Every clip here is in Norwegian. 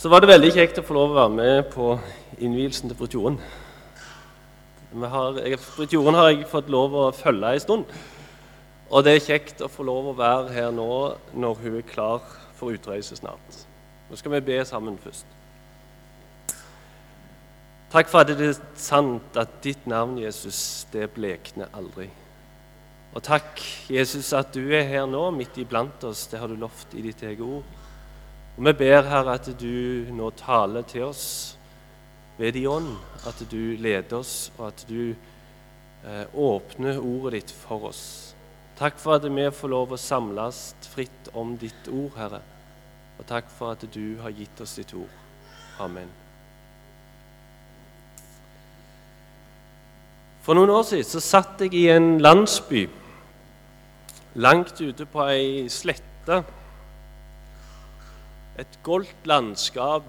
Så var det veldig kjekt å få lov å være med på innvielsen til Britt Jorunn. Britt Jorunn har jeg fått lov å følge en stund. Og det er kjekt å få lov å være her nå når hun er klar for utreise snart. Nå skal vi be sammen først. Takk for at det er sant at ditt navn, Jesus, det blekner aldri. Og takk, Jesus, at du er her nå, midt iblant oss. Det har du lovt i ditt eget ord. Og vi ber, Herre, at du nå taler til oss ved din ånd. At du leder oss, og at du eh, åpner ordet ditt for oss. Takk for at vi får lov å samles fritt om ditt ord, Herre. Og takk for at du har gitt oss ditt ord. Amen. For noen år siden så satt jeg i en landsby langt ute på ei slette et goldt landskap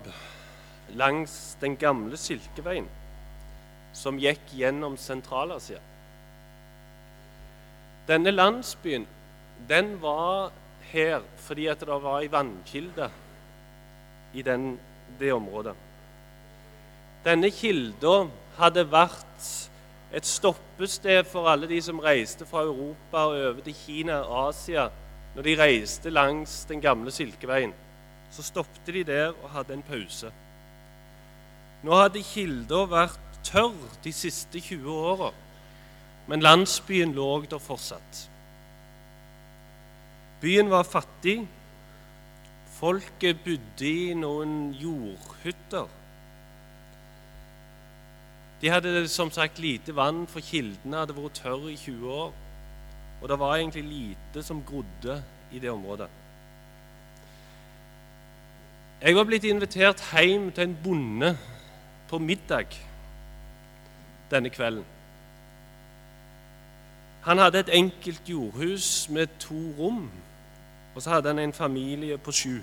langs den gamle Silkeveien som gikk gjennom Sentral-Asia. Denne landsbyen den var her fordi at det var ei vannkilde i den, det området. Denne kilda hadde vært et stoppested for alle de som reiste fra Europa og over til Kina og Asia når de reiste langs den gamle Silkeveien så stoppet de der og hadde en pause. Nå hadde kilda vært tørr de siste 20 åra, men landsbyen lå der fortsatt. Byen var fattig. Folket bodde i noen jordhytter. De hadde som sagt lite vann, for kildene hadde vært tørre i 20 år. Og det var egentlig lite som grodde i det området. Jeg var blitt invitert hjem til en bonde på middag denne kvelden. Han hadde et enkelt jordhus med to rom, og så hadde han en familie på sju.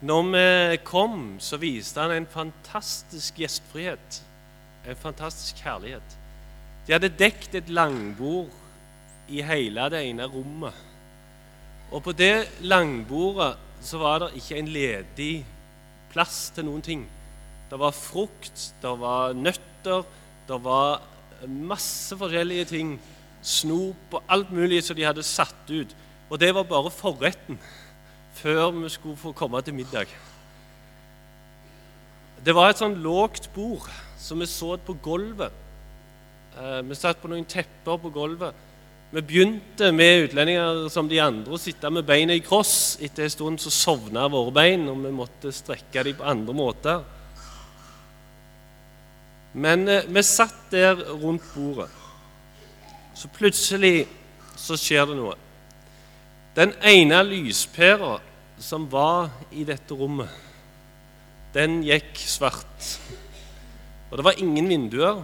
Når vi kom, så viste han en fantastisk gjestfrihet, en fantastisk kjærlighet. De hadde dekt et langbord i hele det ene rommet. Og på det langbordet så var det ikke en ledig plass til noen ting. Det var frukt, det var nøtter, det var masse forskjellige ting. Snop og alt mulig som de hadde satt ut. Og det var bare forretten før vi skulle få komme til middag. Det var et sånn lågt bord som vi så på gulvet. Eh, vi satt på noen tepper på gulvet. Vi begynte med utlendinger som de andre å sitte med beina i kross. Etter en stund så sovna våre bein, og vi måtte strekke dem på andre måter. Men eh, vi satt der rundt bordet. Så plutselig så skjer det noe. Den ene lyspæra som var i dette rommet, den gikk svart. Og det var ingen vinduer.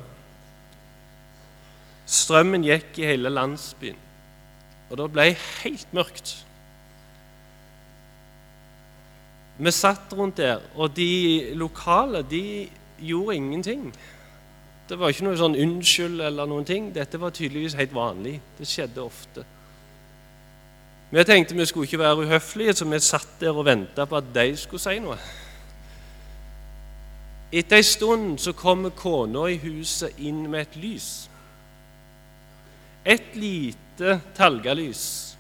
Strømmen gikk i hele landsbyen, og det ble helt mørkt. Vi satt rundt der, og de lokale de gjorde ingenting. Det var ikke noe sånn unnskyld eller noen ting. Dette var tydeligvis helt vanlig. Det skjedde ofte. Vi tenkte vi skulle ikke være uhøflige, så vi satt der og venta på at de skulle si noe. Etter ei stund så kommer kona i huset inn med et lys. Et lite talgelys,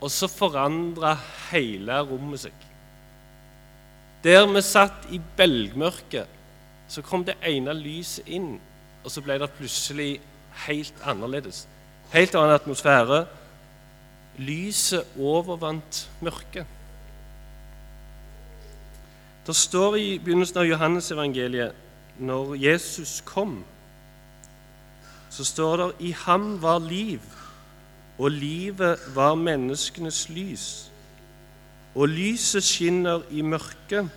og så forandra hele rommet seg. Der vi satt i belgmørket, så kom det ene lyset inn, og så ble det plutselig helt annerledes. Helt annen atmosfære. Lyset overvant mørket. Det står i begynnelsen av Johannes evangeliet, når Jesus kom så står det i ham var liv, og livet var menneskenes lys. Og lyset skinner i mørket,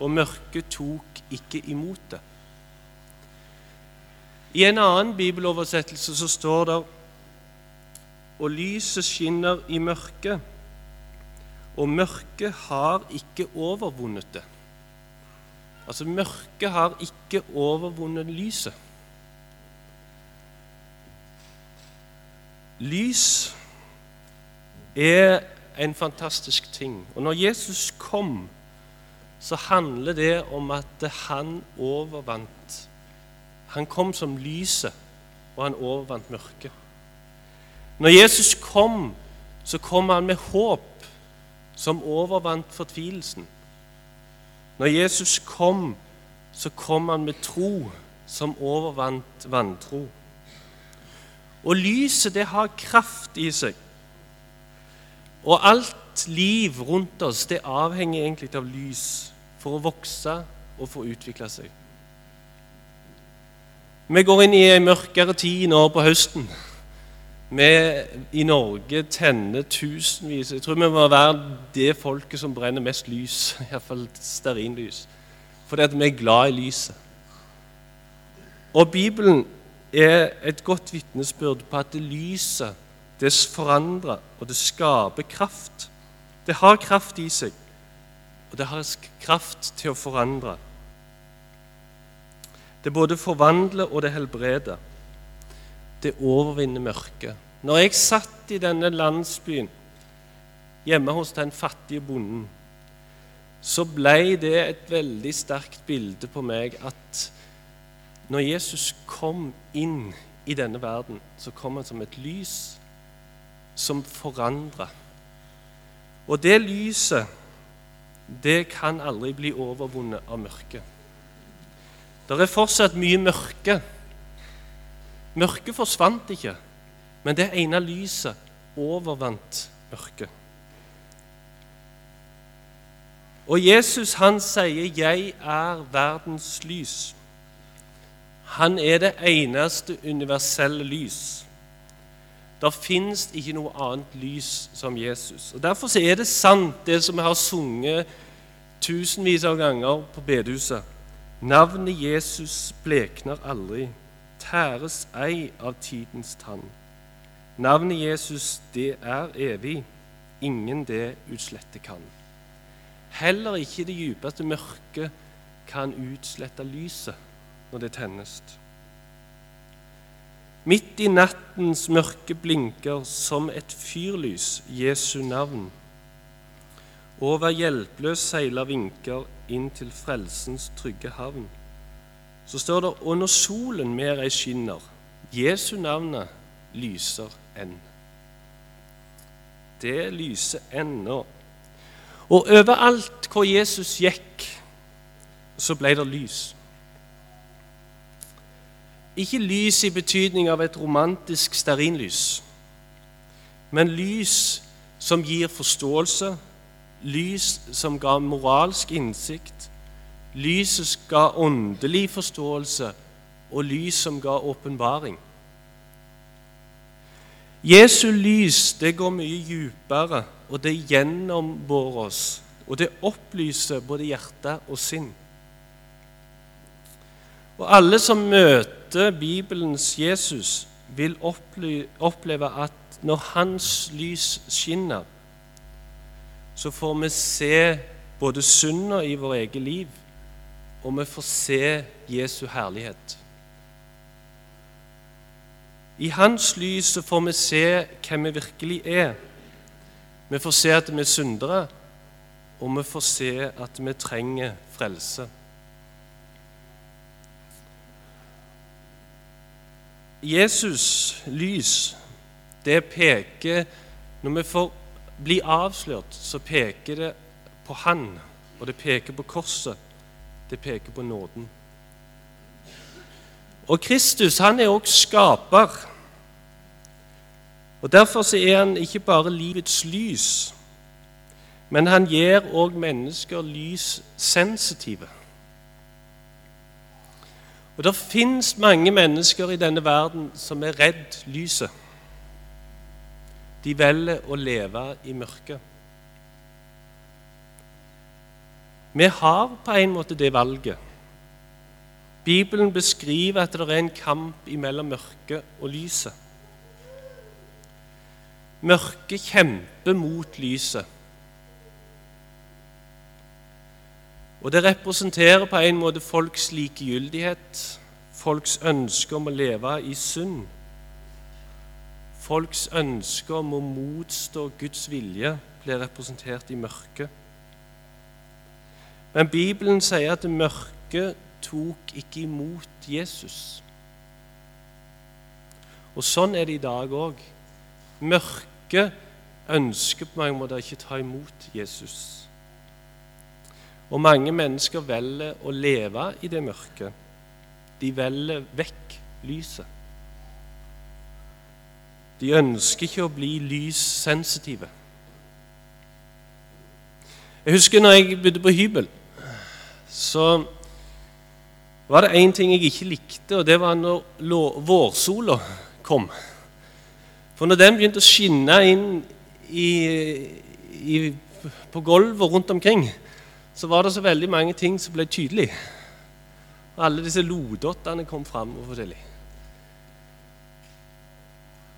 og mørket tok ikke imot det. I en annen bibeloversettelse så står det og lyset skinner i mørket, og mørket har ikke overvunnet det. Altså, mørket har ikke overvunnet lyset. Lys er en fantastisk ting. Og når Jesus kom, så handler det om at han overvant. Han kom som lyset, og han overvant mørket. Når Jesus kom, så kom han med håp som overvant fortvilelsen. Når Jesus kom, så kom han med tro som overvant vantro. Og lyset, det har kraft i seg. Og alt liv rundt oss, det avhenger egentlig av lys for å vokse og for å utvikle seg. Vi går inn i ei mørkere tid nå på høsten. Vi i Norge tenner tusenvis Jeg tror vi må være det folket som brenner mest lys, iallfall stearinlys, fordi vi er glad i lyset. Og Bibelen er et godt vitnesbyrd på at det lyset det forandrer, og det skaper kraft. Det har kraft i seg, og det har kraft til å forandre. Det både forvandler og det helbreder. Det overvinner mørket. Når jeg satt i denne landsbyen, hjemme hos den fattige bonden, så ble det et veldig sterkt bilde på meg at når Jesus kom inn i denne verden, så kom han som et lys som forandrer. Og det lyset, det kan aldri bli overvunnet av mørket. Det er fortsatt mye mørke. Mørket forsvant ikke, men det ene lyset overvant mørket. Og Jesus han sier 'Jeg er verdens lys'. Han er det eneste universelle lys. Det fins ikke noe annet lys som Jesus. Og Derfor er det sant, det som vi har sunget tusenvis av ganger på bedehuset. Navnet Jesus blekner aldri, tæres ei av tidens tann. Navnet Jesus, det er evig, ingen det utslette kan. Heller ikke det djupeste mørket kan utslette lyset når det tennes. Midt i nattens mørke blinker som et fyrlys Jesu navn. Over hjelpeløs seiler vinker inn til frelsens trygge havn. Så står det og når solen mer ei skinner, Jesu navnet lyser enn. Det lyser ennå. Og overalt hvor Jesus gikk, så ble det lys. Ikke lys i betydning av et romantisk stearinlys, men lys som gir forståelse, lys som ga moralsk innsikt, lys som ga åndelig forståelse, og lys som ga åpenbaring. Jesu lys det går mye dypere, og det gjennomborer oss. Og det opplyser både hjerte og sinn. Og alle som møter Bibelens Jesus, vil oppleve at når hans lys skinner, så får vi se både synda i vår eget liv, og vi får se Jesu herlighet. I hans lys så får vi se hvem vi virkelig er. Vi får se at vi er syndere, og vi får se at vi trenger frelse. Jesus' lys, det peker Når vi får bli avslørt, så peker det på Han, og det peker på korset. Det peker på nåden. Og Kristus han er også skaper. Og Derfor er han ikke bare livets lys, men han gjør òg mennesker lyssensitive. Og Det fins mange mennesker i denne verden som er redd lyset. De velger å leve i mørket. Vi har på en måte det valget. Bibelen beskriver at det er en kamp mellom mørket og lyset. Mørket kjemper mot lyset. Og det representerer på en måte folks likegyldighet, folks ønske om å leve i synd. Folks ønske om å motstå Guds vilje blir representert i mørket. Men Bibelen sier at mørket tok ikke imot Jesus. Og sånn er det i dag òg. Mørket ønsker på mange måter ikke ta imot Jesus. Og mange mennesker velger å leve i det mørket. De velger vekk lyset. De ønsker ikke å bli lyssensitive. Jeg husker når jeg bodde på hybel, så var det én ting jeg ikke likte, og det var når vårsola kom. For når den begynte å skinne inn i, i, på gulvet rundt omkring, så var det så veldig mange ting som ble tydelige. Alle disse lodottene kom fram. forskjellig.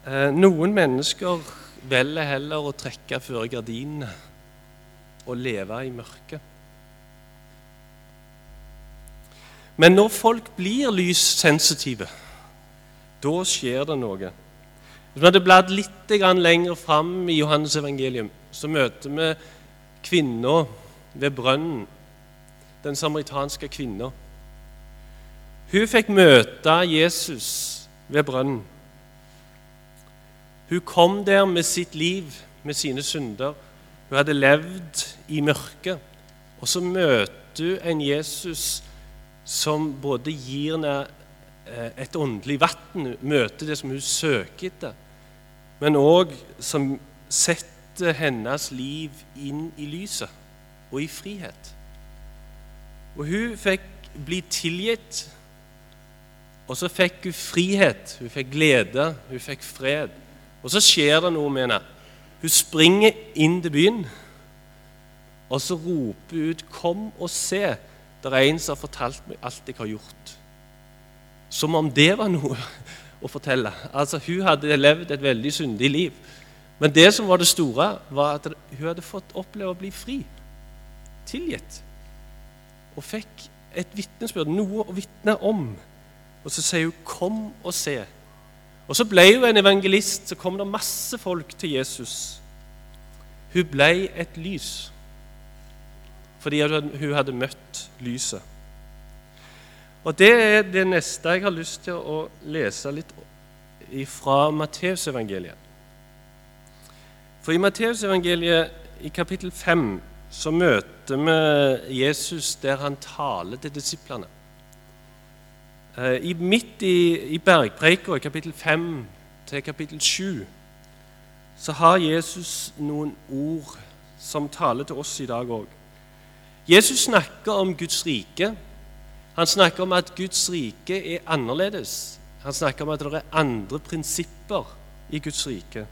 Eh, noen mennesker velger heller å trekke før gardinene og leve i mørket. Men når folk blir lyssensitive, da skjer det noe. Hvis vi hadde bladd litt lenger fram i Johannes evangelium, så møter vi kvinna ved brønnen, den samaritanske kvinna. Hun fikk møte Jesus ved brønnen. Hun kom der med sitt liv, med sine synder. Hun hadde levd i mørket. Og så møter hun en Jesus som både gir henne eh, et åndelig vann, møter det som hun søker etter, men òg som setter hennes liv inn i lyset og i frihet. Og hun fikk bli tilgitt og så fikk hun frihet, hun fikk glede, hun fikk fred. Og så skjer det noe med henne. Hun springer inn til byen, og så roper hun ut 'Kom og se'. Det er en som har fortalt meg alt jeg har gjort. Som om det var noe å fortelle. Altså, Hun hadde levd et veldig syndig liv. Men det som var det store, var at hun hadde fått oppleve å bli fri. Tilgitt. Og fikk et vitnesbyrd, noe å vitne om. Og så sier hun 'Kom og se'. Og så ble hun en evangelist. Så kom det masse folk til Jesus. Hun ble et lys fordi hun hadde møtt lyset. Og Det er det neste jeg har lyst til å lese litt fra Matteusevangeliet. For i Matteusevangeliet i kapittel 5 så møter vi Jesus der han taler til disiplene. Eh, I, midt i, i bergpreika, i kapittel 5 til kapittel 7, så har Jesus noen ord som taler til oss i dag òg. Jesus snakker om Guds rike. Han snakker om at Guds rike er annerledes. Han snakker om at det er andre prinsipper i Guds rike.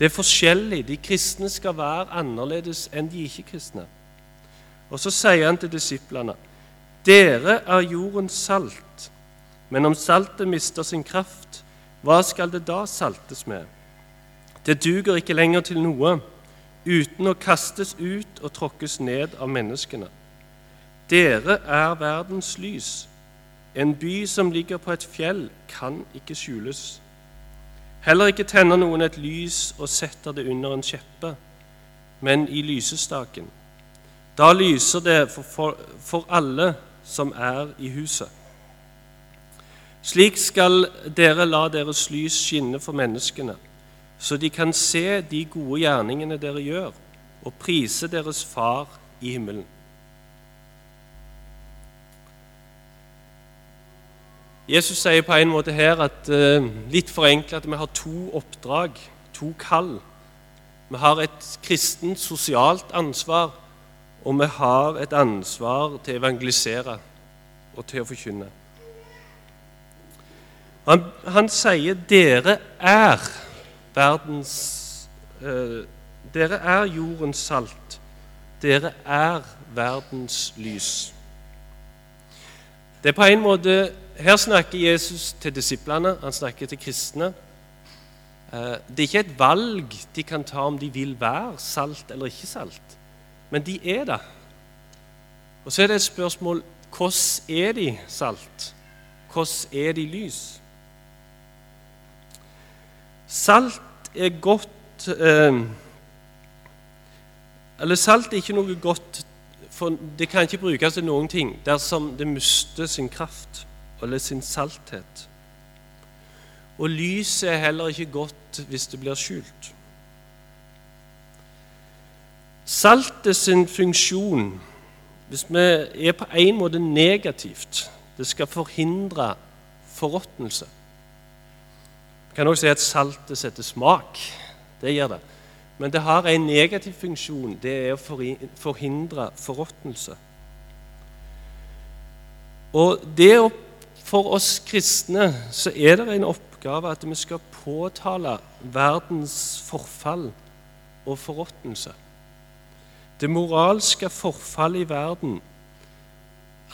Det er forskjellig. De kristne skal være annerledes enn de ikke-kristne. Og så sier han til disiplene dere er jordens salt, men om saltet mister sin kraft, hva skal det da saltes med? Det duger ikke lenger til noe uten å kastes ut og tråkkes ned av menneskene. Dere er verdens lys. En by som ligger på et fjell, kan ikke skjules. Heller ikke tenner noen et lys og setter det under en kjeppe, men i lysestaken. Da lyser det for, for, for alle som er i huset. Slik skal dere la deres lys skinne for menneskene, så de kan se de gode gjerningene dere gjør, og prise deres Far i himmelen. Jesus sier på en måte her at eh, litt forenklet at vi har to oppdrag, to kall. Vi har et kristent sosialt ansvar og vi har et ansvar til å evangelisere og til å forkynne. Han, han sier 'dere er verdens eh, Dere er jordens salt. Dere er verdens lys. Det er på en måte, Her snakker Jesus til disiplene, han snakker til kristne. Eh, det er ikke et valg de kan ta om de vil være salt eller ikke salt. Men de er det. Og så er det et spørsmål hvordan er de salt? Hvordan er de lys? Salt er godt eh, Eller salt er ikke noe godt, for det kan ikke brukes til noen ting dersom det mister sin kraft eller sin salthet. Og lyset er heller ikke godt hvis det blir skjult. Saltet sin funksjon, hvis vi er på en måte negativt Det skal forhindre forråtnelse. Vi kan også si at saltet setter smak. Det gjør det. Men det har en negativ funksjon. Det er å forhindre forråtnelse. Og det å, for oss kristne så er det en oppgave at vi skal påtale verdens forfall og forråtnelse. Det moralske forfallet i verden.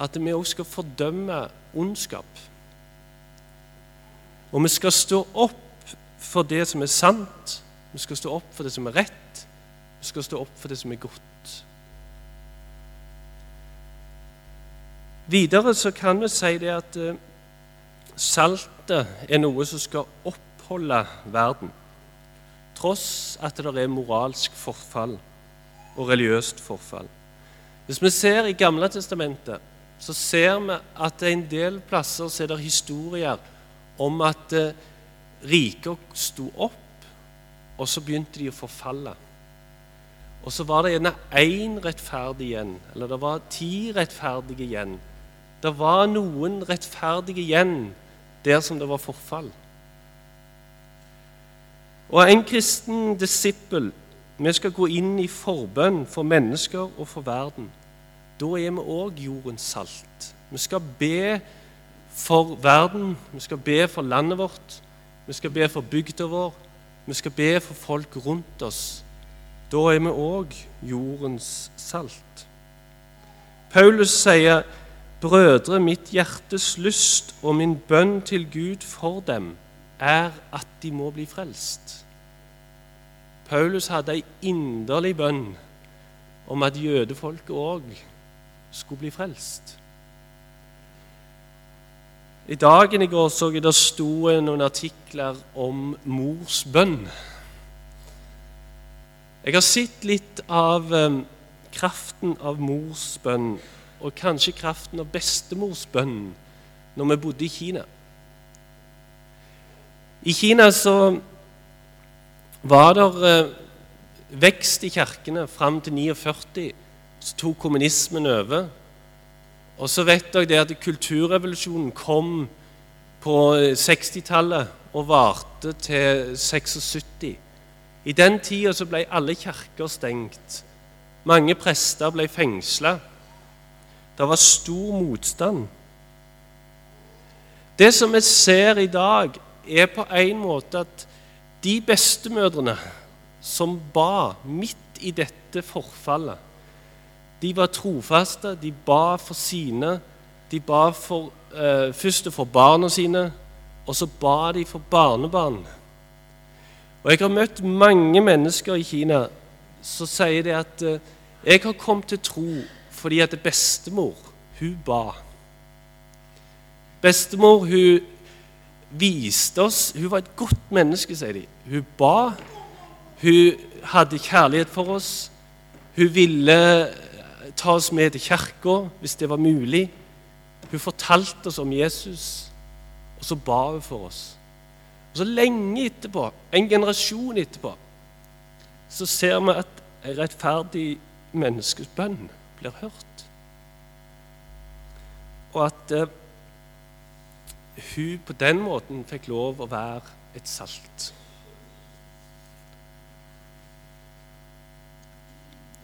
At vi også skal fordømme ondskap. Og vi skal stå opp for det som er sant vi skal stå opp for det som er rett. Vi skal stå opp for det som er godt. Videre så kan vi si det at uh, saltet er noe som skal oppholde verden, tross at det er moralsk forfall og religiøst forfall. Hvis vi ser i Gamle testamentet, så ser vi at det er en del plasser så er det historier om at uh, riker sto opp og så begynte de å forfalle. Og så var det gjerne én rettferdig igjen, eller det var ti rettferdige igjen. Det var noen rettferdige igjen der som det var forfall. Og en kristen disippel Vi skal gå inn i forbønn for mennesker og for verden. Da er vi òg jordens salt. Vi skal be for verden, vi skal be for landet vårt, vi skal be for bygda vår, vi skal be for folk rundt oss. Da er vi òg jordens salt. Paulus sier, 'Brødre, mitt hjertes lyst og min bønn til Gud for dem er at de må bli frelst.' Paulus hadde ei inderlig bønn om at jødefolket òg skulle bli frelst. I dagen i går så jeg det sto noen artikler om mors bønn. Jeg har sett litt av um, kraften av mors bønn, og kanskje kraften av bestemors bønn, når vi bodde i Kina. I Kina så var det uh, vekst i kirkene fram til 49. Så tok kommunismen over. Og så vet dere det at kulturrevolusjonen kom på 60-tallet og varte til 76. I den tida ble alle kirker stengt. Mange prester ble fengsla. Det var stor motstand. Det som vi ser i dag, er på en måte at de bestemødrene som ba midt i dette forfallet de var trofaste, de ba for sine. De ba for, eh, først for barna sine, og så ba de for barnebarn. Og Jeg har møtt mange mennesker i Kina som sier det at eh, jeg har kommet til tro fordi at bestemor, hun ba. Bestemor hun viste oss Hun var et godt menneske, sier de. Hun ba. Hun hadde kjærlighet for oss. Hun ville ta oss med til kirka hvis det var mulig. Hun fortalte oss om Jesus, og så ba hun for oss. Og så lenge etterpå, en generasjon etterpå, så ser vi at en rettferdig menneskes bønn blir hørt. Og at eh, hun på den måten fikk lov å være et salt.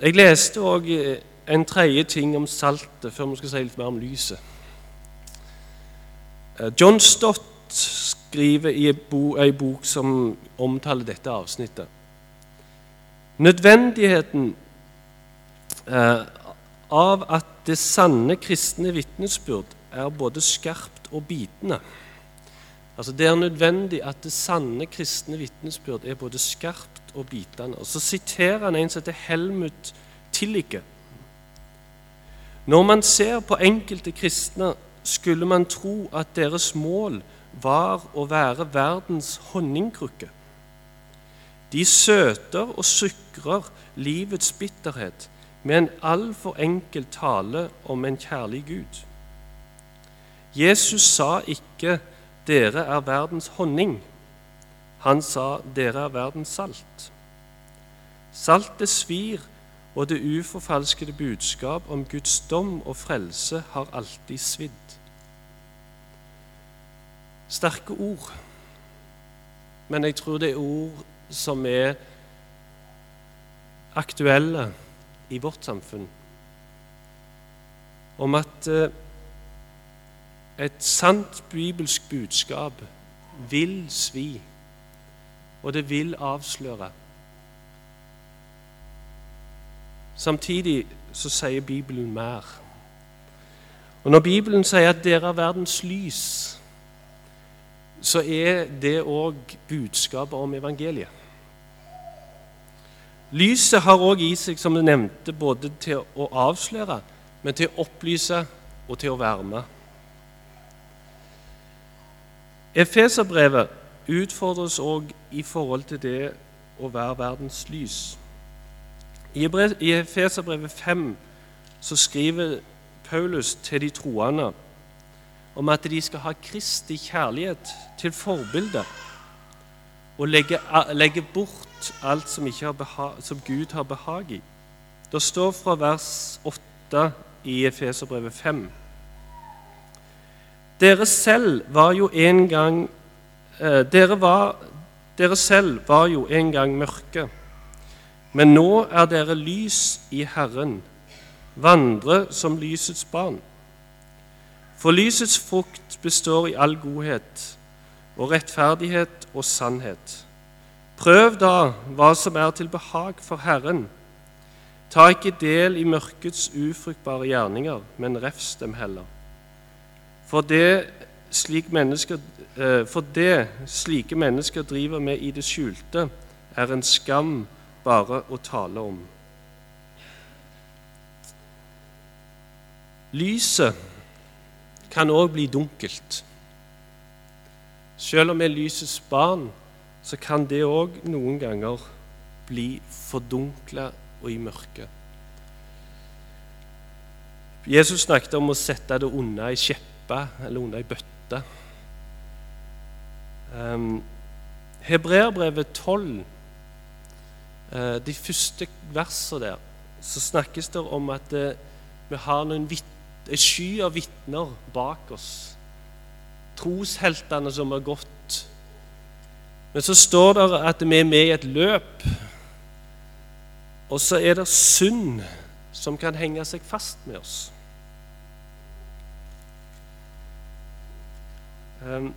Jeg leste òg en tredje ting om saltet før vi skal si litt mer om lyset. Eh, John Stott skriver i en bok som omtaler dette avsnittet. Nødvendigheten eh, av at det sanne kristne vitnesbyrd er både skarpt og bitende. Altså Det er nødvendig at det sanne kristne vitnesbyrd er både skarpt og bitende. Og Så siterer han en som heter Helmut Tillike. når man ser på enkelte kristne, skulle man tro at deres mål var å være verdens honningkrukke. De søter og sukrer livets bitterhet med en altfor enkel tale om en kjærlig Gud. Jesus sa ikke 'dere er verdens honning'. Han sa 'dere er verdens salt'. Saltet svir, og det uforfalskede budskap om Guds dom og frelse har alltid svidd. Sterke ord, men jeg tror det er ord som er aktuelle i vårt samfunn. Om at eh, et sant bibelsk budskap vil svi, og det vil avsløre. Samtidig så sier Bibelen mer. Og Når Bibelen sier at 'dere er verdens lys', så er det òg budskapet om evangeliet. Lyset har òg i seg, som du nevnte, både til å avsløre, men til å opplyse og til å varme. Efeserbrevet utfordres òg i forhold til det å være verdens lys. I Efeserbrevet 5 så skriver Paulus til de troende om at de skal ha Kristi kjærlighet til forbilde og legge, legge bort alt som, beha, som, Gud har behag i. Det står fra vers 8 i Efeserbrevet 5. Dere selv var jo en gang eh, dere, var, dere selv var jo en gang mørke, men nå er dere lys i Herren. Vandre som lysets barn. For lysets frukt består i all godhet og rettferdighet og sannhet. Prøv da hva som er til behag for Herren. Ta ikke del i mørkets ufruktbare gjerninger, men refs dem heller. For det, mennesker, eh, for det slike mennesker driver med i det skjulte, er en skam bare å tale om. Lyset kan òg bli dunkelt. Selv om vi er lysets barn, så kan det òg noen ganger bli fordunkla og i mørket. Jesus snakket om å sette det unna i skjeppe eller unna i bøtte. Um, Hebreerbrevet 12, uh, de første versene der, så snakkes det om at uh, vi har en sky av vitner bak oss trosheltene som har gått. Men så står det at vi er med i et løp, og så er det synd som kan henge seg fast med oss. Um,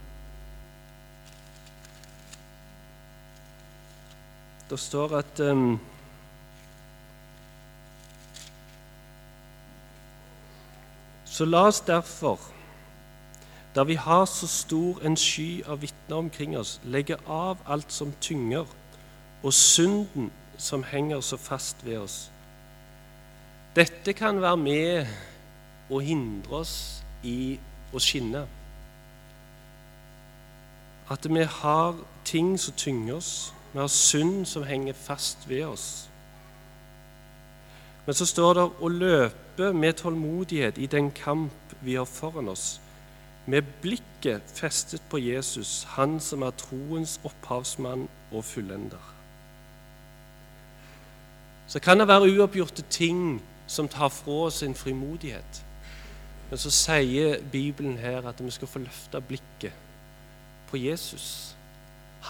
det står at um, Så la oss derfor da vi har så stor en sky av vitner omkring oss, legge av alt som tynger, og synden som henger så fast ved oss. Dette kan være med å hindre oss i å skinne. At vi har ting som tynger oss, vi har synd som henger fast ved oss. Men så står det å løpe med tålmodighet i den kamp vi har foran oss med blikket festet på Jesus, han som er troens opphavsmann og fullender. Så kan det være uoppgjorte ting som tar fra oss en frimodighet. Men så sier Bibelen her at vi skal få løfte blikket på Jesus.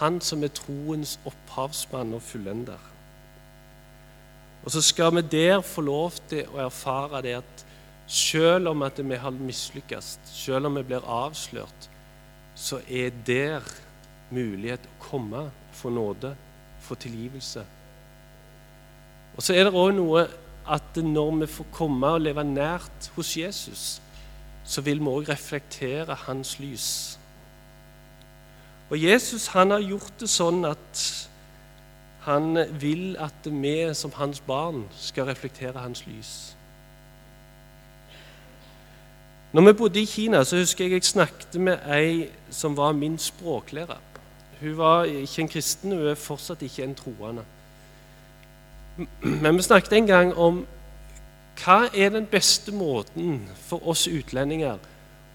Han som er troens opphavsmann og fullender. Og så skal vi der få lov til å erfare det at selv om at vi har mislykkes, selv om vi blir avslørt, så er der mulighet å komme, få nåde, få tilgivelse. Og så er det òg noe at når vi får komme og leve nært hos Jesus, så vil vi òg reflektere hans lys. Og Jesus han har gjort det sånn at han vil at vi som hans barn skal reflektere hans lys. Når vi bodde i Kina, så husker jeg jeg snakket med ei som var min språklærer. Hun var ikke en kristen, hun er fortsatt ikke en troende. Men vi snakket en gang om hva er den beste måten for oss utlendinger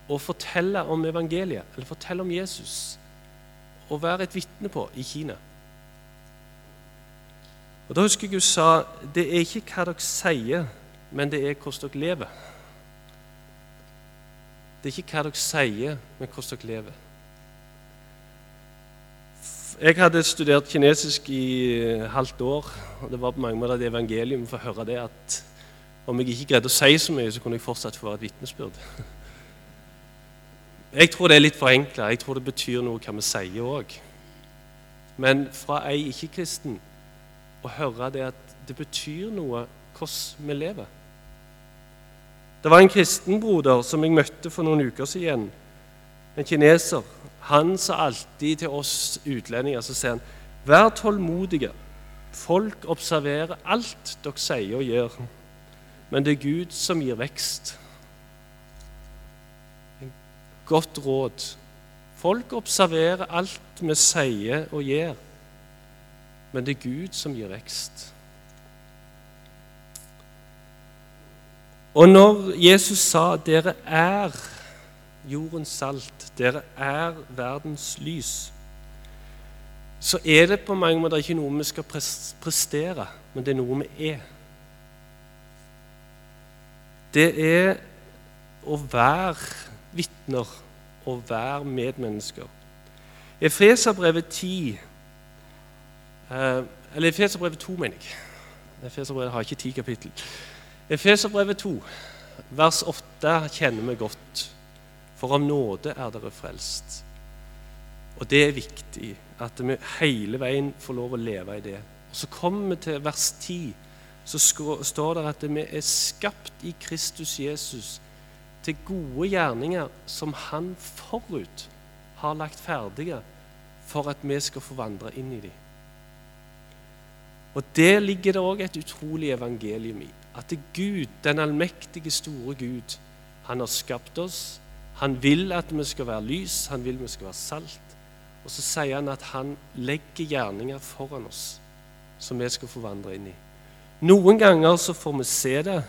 å fortelle om evangeliet, eller fortelle om Jesus, og være et vitne på i Kina. Og Da husker jeg hun sa det er ikke hva dere sier, men det er hvordan dere lever. Det er ikke hva dere sier, men hvordan dere lever. Jeg hadde studert kinesisk i halvt år. og Det var på mange måter et evangelium for å høre det at om jeg ikke greide å si så mye, så kunne jeg fortsatt få være et vitnesbyrd. Jeg tror det er litt forenkla. Jeg tror det betyr noe hva vi sier òg. Men fra ei ikke-kristen å høre det at det betyr noe hvordan vi lever. Det var en kristenbroder som jeg møtte for noen uker siden. En kineser han sa alltid til oss utlendinger så sier han, Vær tålmodige. Folk observerer alt dere sier og gjør. Men det er Gud som gir vekst. Godt råd. Folk observerer alt vi sier og gjør. Men det er Gud som gir vekst. Og når Jesus sa 'dere er' jordens salt, dere er verdens lys, så er det på mange måter ikke noe vi skal prestere, men det er noe vi er. Det er å være vitner og være medmennesker. Efeserbrevet 10 eh, Eller Efeserbrevet 2, mener jeg. Efeserbrevet har ikke ti kapittel. Efeserbrevet 2, vers 8, kjenner vi godt. For av nåde er dere frelst. Og det er viktig at vi hele veien får lov å leve i det. Og Så kommer vi til vers 10. Så står det at vi er skapt i Kristus Jesus til gode gjerninger som Han forut har lagt ferdige for at vi skal få vandre inn i dem. Og Der ligger det òg et utrolig evangelium i. At Gud, den allmektige, store Gud, han har skapt oss, han vil at vi skal være lys, han vil vi skal være salt. Og så sier han at han legger gjerninger foran oss som vi skal få vandre inn i. Noen ganger så får vi se det.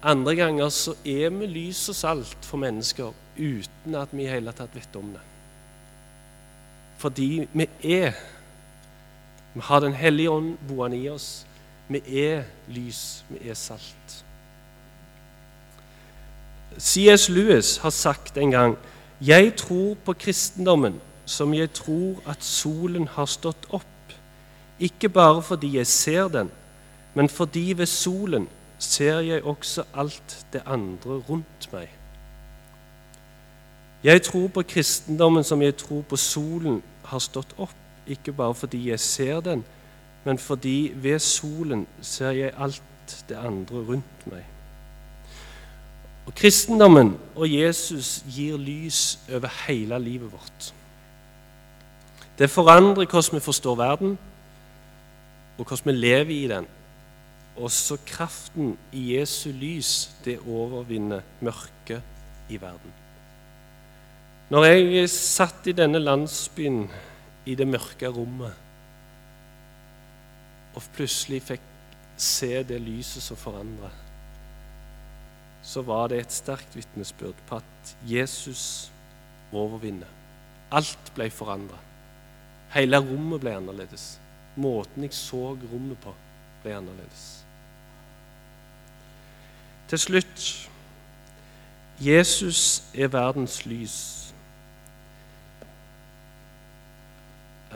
Andre ganger så er vi lys og salt for mennesker uten at vi i hele tatt vet om det. Fordi vi er Vi har Den hellige ånd boende i oss. Vi er lys, vi er salt. C.S. Lewis har sagt en gang jeg tror på kristendommen som jeg tror at solen har stått opp, ikke bare fordi jeg ser den, men fordi ved solen ser jeg også alt det andre rundt meg. Jeg tror på kristendommen som jeg tror på solen har stått opp, ikke bare fordi jeg ser den, men fordi ved solen ser jeg alt det andre rundt meg. Og Kristendommen og Jesus gir lys over hele livet vårt. Det forandrer hvordan vi forstår verden, og hvordan vi lever i den. Også kraften i Jesu lys, det overvinner mørket i verden. Når jeg satt i denne landsbyen i det mørke rommet og plutselig fikk se det lyset som forandrer så var det et sterkt vitnesbyrd på at Jesus overvinner. Alt ble forandra. Hele rommet ble annerledes. Måten jeg så rommet på, ble annerledes. Til slutt Jesus er verdens lys.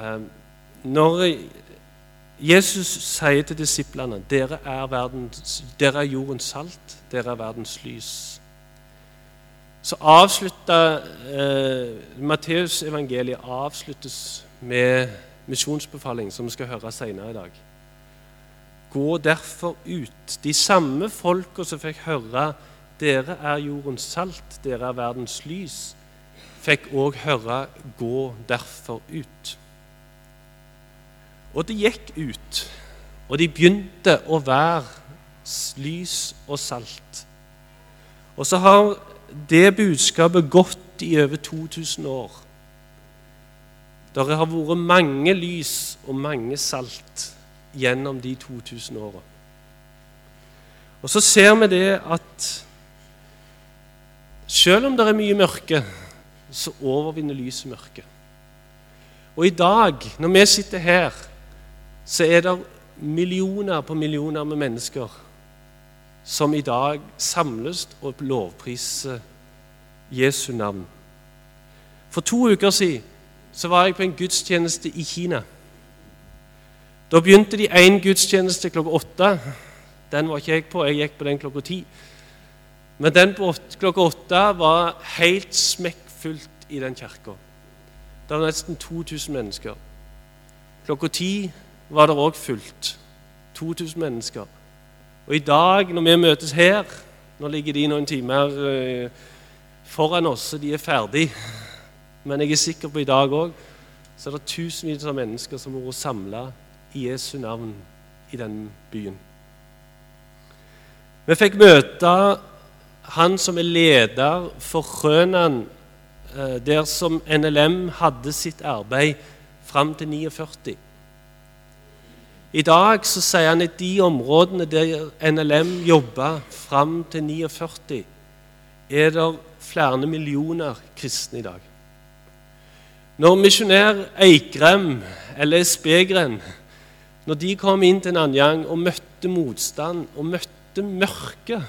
Ehm, når Jesus sier til disiplene dere er, verdens, dere er jordens salt, dere er verdens lys. Så avslutter eh, Matteusevangeliet avsluttes med misjonsbefaling, som vi skal høre senere i dag. Gå derfor ut. De samme folka som fikk høre dere er jordens salt, dere er verdens lys, fikk òg høre gå derfor ut. Og de gikk ut, og de begynte å være lys og salt. Og så har det budskapet gått i over 2000 år. Det har vært mange lys og mange salt gjennom de 2000 åra. Og så ser vi det at selv om det er mye mørke, så overvinner lyset mørket. Og i dag, når vi sitter her, så er det millioner på millioner med mennesker som i dag samles og lovpriser Jesu navn. For to uker siden så var jeg på en gudstjeneste i Kina. Da begynte de én gudstjeneste klokka åtte. Den var ikke jeg på, jeg gikk på den klokka ti. Men den på klokka åtte var helt smekkfullt i den kirka. Det var nesten 2000 mennesker. Klokka ti var det òg fullt. 2000 mennesker. Og i dag, når vi møtes her Nå ligger de noen timer eh, foran oss, så de er ferdig. Men jeg er sikker på i dag òg så er det tusenvis av mennesker som har vært samla i Jesu navn i den byen. Vi fikk møte han som er leder for Rønan, eh, der som NLM hadde sitt arbeid fram til 49. I dag så sier han at de områdene der NLM jobba fram til 49, er det flere millioner kristne i dag. Når misjonær Eikrem, eller Spegren, når de kom inn til Nanyang og møtte motstand og møtte mørket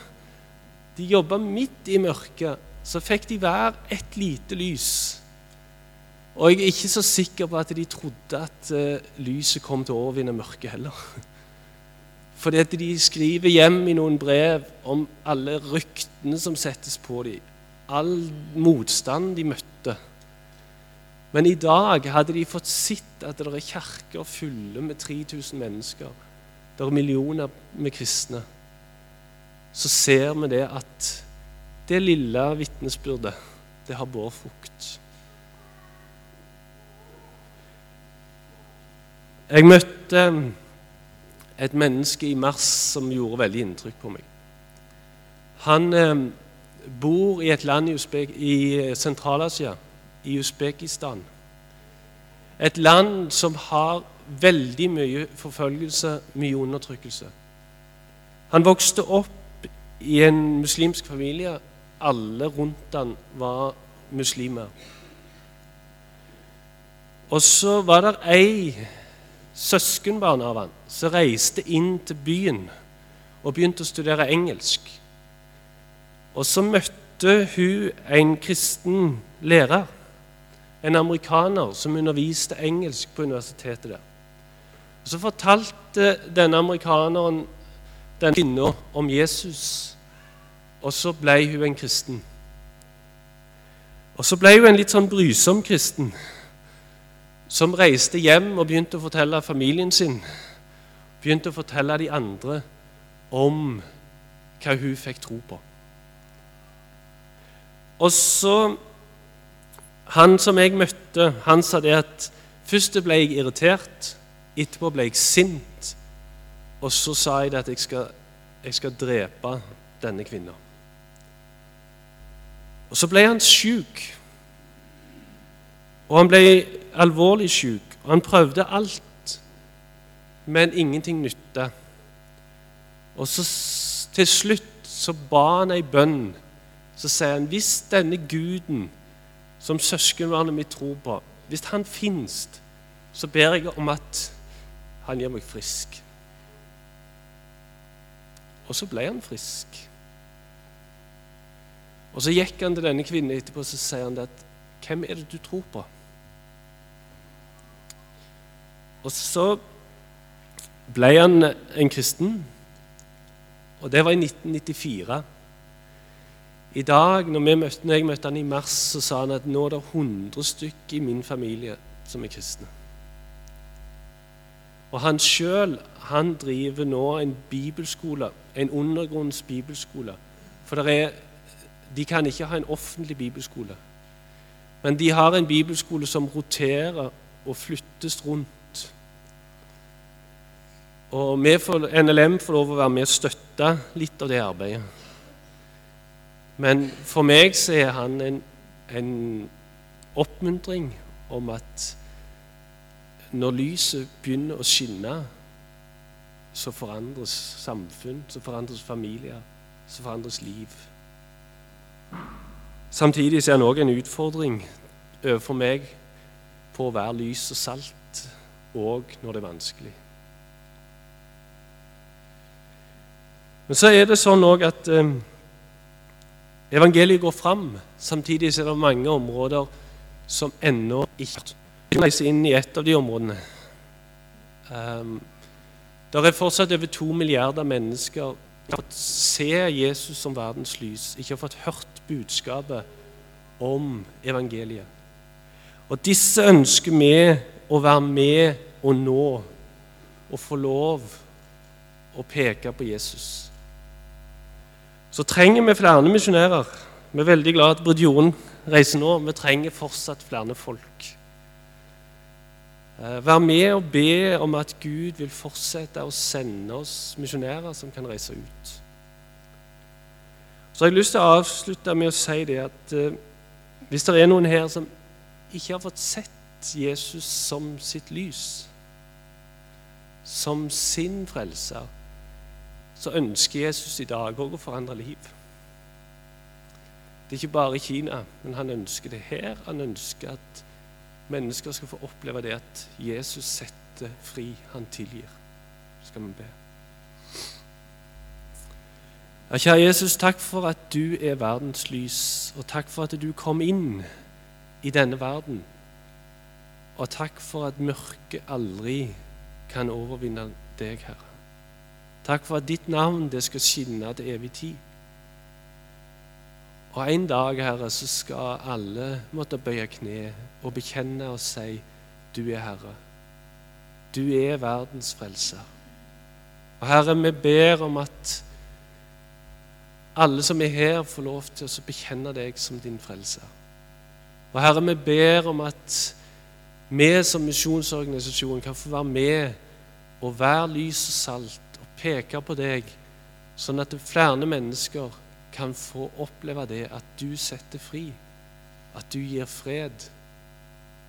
De jobba midt i mørket, så fikk de hver et lite lys og jeg er ikke så sikker på at de trodde at uh, lyset kom til å overvinne mørket heller. Fordi at de skriver hjem i noen brev om alle ryktene som settes på dem. All motstand de møtte. Men i dag hadde de fått sett at det er kjerker fulle med 3000 mennesker. Det er millioner med kristne. Så ser vi det at det lille vitnesbyrdet, det har båret frukt. Jeg møtte et menneske i mars som gjorde veldig inntrykk på meg. Han eh, bor i et land i, i Sentral-Asia, i Usbekistan. Et land som har veldig mye forfølgelse, mye undertrykkelse. Han vokste opp i en muslimsk familie. Alle rundt han var muslimer. Og så var det ei søskenbarn av han som reiste inn til byen og begynte å studere engelsk. Og så møtte hun en kristen lærer, en amerikaner som underviste engelsk på universitetet der. Og Så fortalte denne amerikaneren denne kvinna om Jesus, og så ble hun en kristen. Og så ble hun en litt sånn brysom kristen som reiste hjem og begynte å fortelle familien sin, begynte å fortelle de andre om hva hun fikk tro på. Og så Han som jeg møtte, han sa det at først ble jeg irritert, etterpå ble jeg sint, og så sa jeg det at jeg skal, jeg skal drepe denne kvinnen. Og så ble han sjuk. Og han ble alvorlig syk, og han prøvde alt, men ingenting nytta. Og så til slutt så ba han ei bønn. Så sier han hvis denne guden som søskenbarnet mitt tror på, hvis han fins, så ber jeg om at han gjør meg frisk. Og så ble han frisk. Og så gikk han til denne kvinnen etterpå og så sier han at hvem er det du tror på? Og så ble han en kristen, og det var i 1994. I dag, når, møtte, når jeg møtte han i mars, så sa han at nå er det 100 stykker i min familie som er kristne. Og han sjøl driver nå en bibelskole, en undergrunns bibelskole. For er, de kan ikke ha en offentlig bibelskole. Men de har en bibelskole som roterer og flyttes rundt. Og vi får, NLM får lov å være med og støtte litt av det arbeidet. Men for meg så er han en, en oppmuntring om at når lyset begynner å skinne, så forandres samfunn, så forandres familier, så forandres liv. Samtidig er han òg en utfordring overfor meg på å være lys og salt òg når det er vanskelig. Men så er det sånn òg at eh, evangeliet går fram. Samtidig er det mange områder som ennå ikke reiser inn i et av de områdene. Um, det er fortsatt over to milliarder mennesker som har fått se Jesus som verdens lys, ikke har fått hørt budskapet om evangeliet. Og disse ønsker vi å være med og nå og få lov å peke på Jesus. Så trenger vi flere misjonærer. Vi er veldig glad at Bridjoren reiser nå. Vi trenger fortsatt flere folk. Eh, Vær med og be om at Gud vil fortsette å sende oss misjonærer som kan reise ut. Så har jeg lyst til å avslutte med å si det at eh, hvis det er noen her som ikke har fått sett Jesus som sitt lys, som sin frelser, så ønsker Jesus i dag òg å forandre liv. Det er ikke bare i Kina, men han ønsker det her. Han ønsker at mennesker skal få oppleve det at Jesus setter fri, han tilgir. Så skal vi be. Ja, kjære Jesus, takk for at du er verdens lys, og takk for at du kom inn i denne verden. Og takk for at mørket aldri kan overvinne deg, Herre. Takk for at ditt navn det skal skinne til evig tid. Og en dag, Herre, så skal alle måtte bøye kne og bekjenne og si du er Herre. Du er verdens frelser. Og Herre, vi ber om at alle som er her, får lov til å bekjenne deg som din frelser. Og Herre, vi ber om at vi som misjonsorganisasjon kan få være med og være lys og salt peke på deg, sånn at flere mennesker kan få oppleve det at du setter fri, at du gir fred,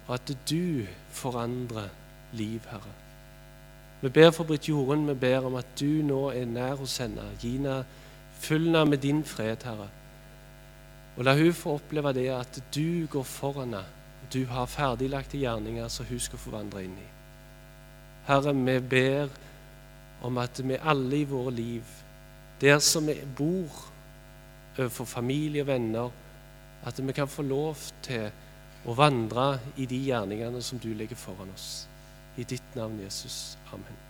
og at du forandrer liv, Herre. Vi ber for Britt Jorunn, vi ber om at du nå er nær hos henne. Gi henne Fyll henne med din fred, Herre. Og la hun få oppleve det at du går foran henne. Du har ferdiglagte gjerninger som hun skal få vandre inn i. Herre, vi ber om at vi alle i våre liv, der som vi bor, overfor familie og venner, at vi kan få lov til å vandre i de gjerningene som du legger foran oss. I ditt navn, Jesus. Amen.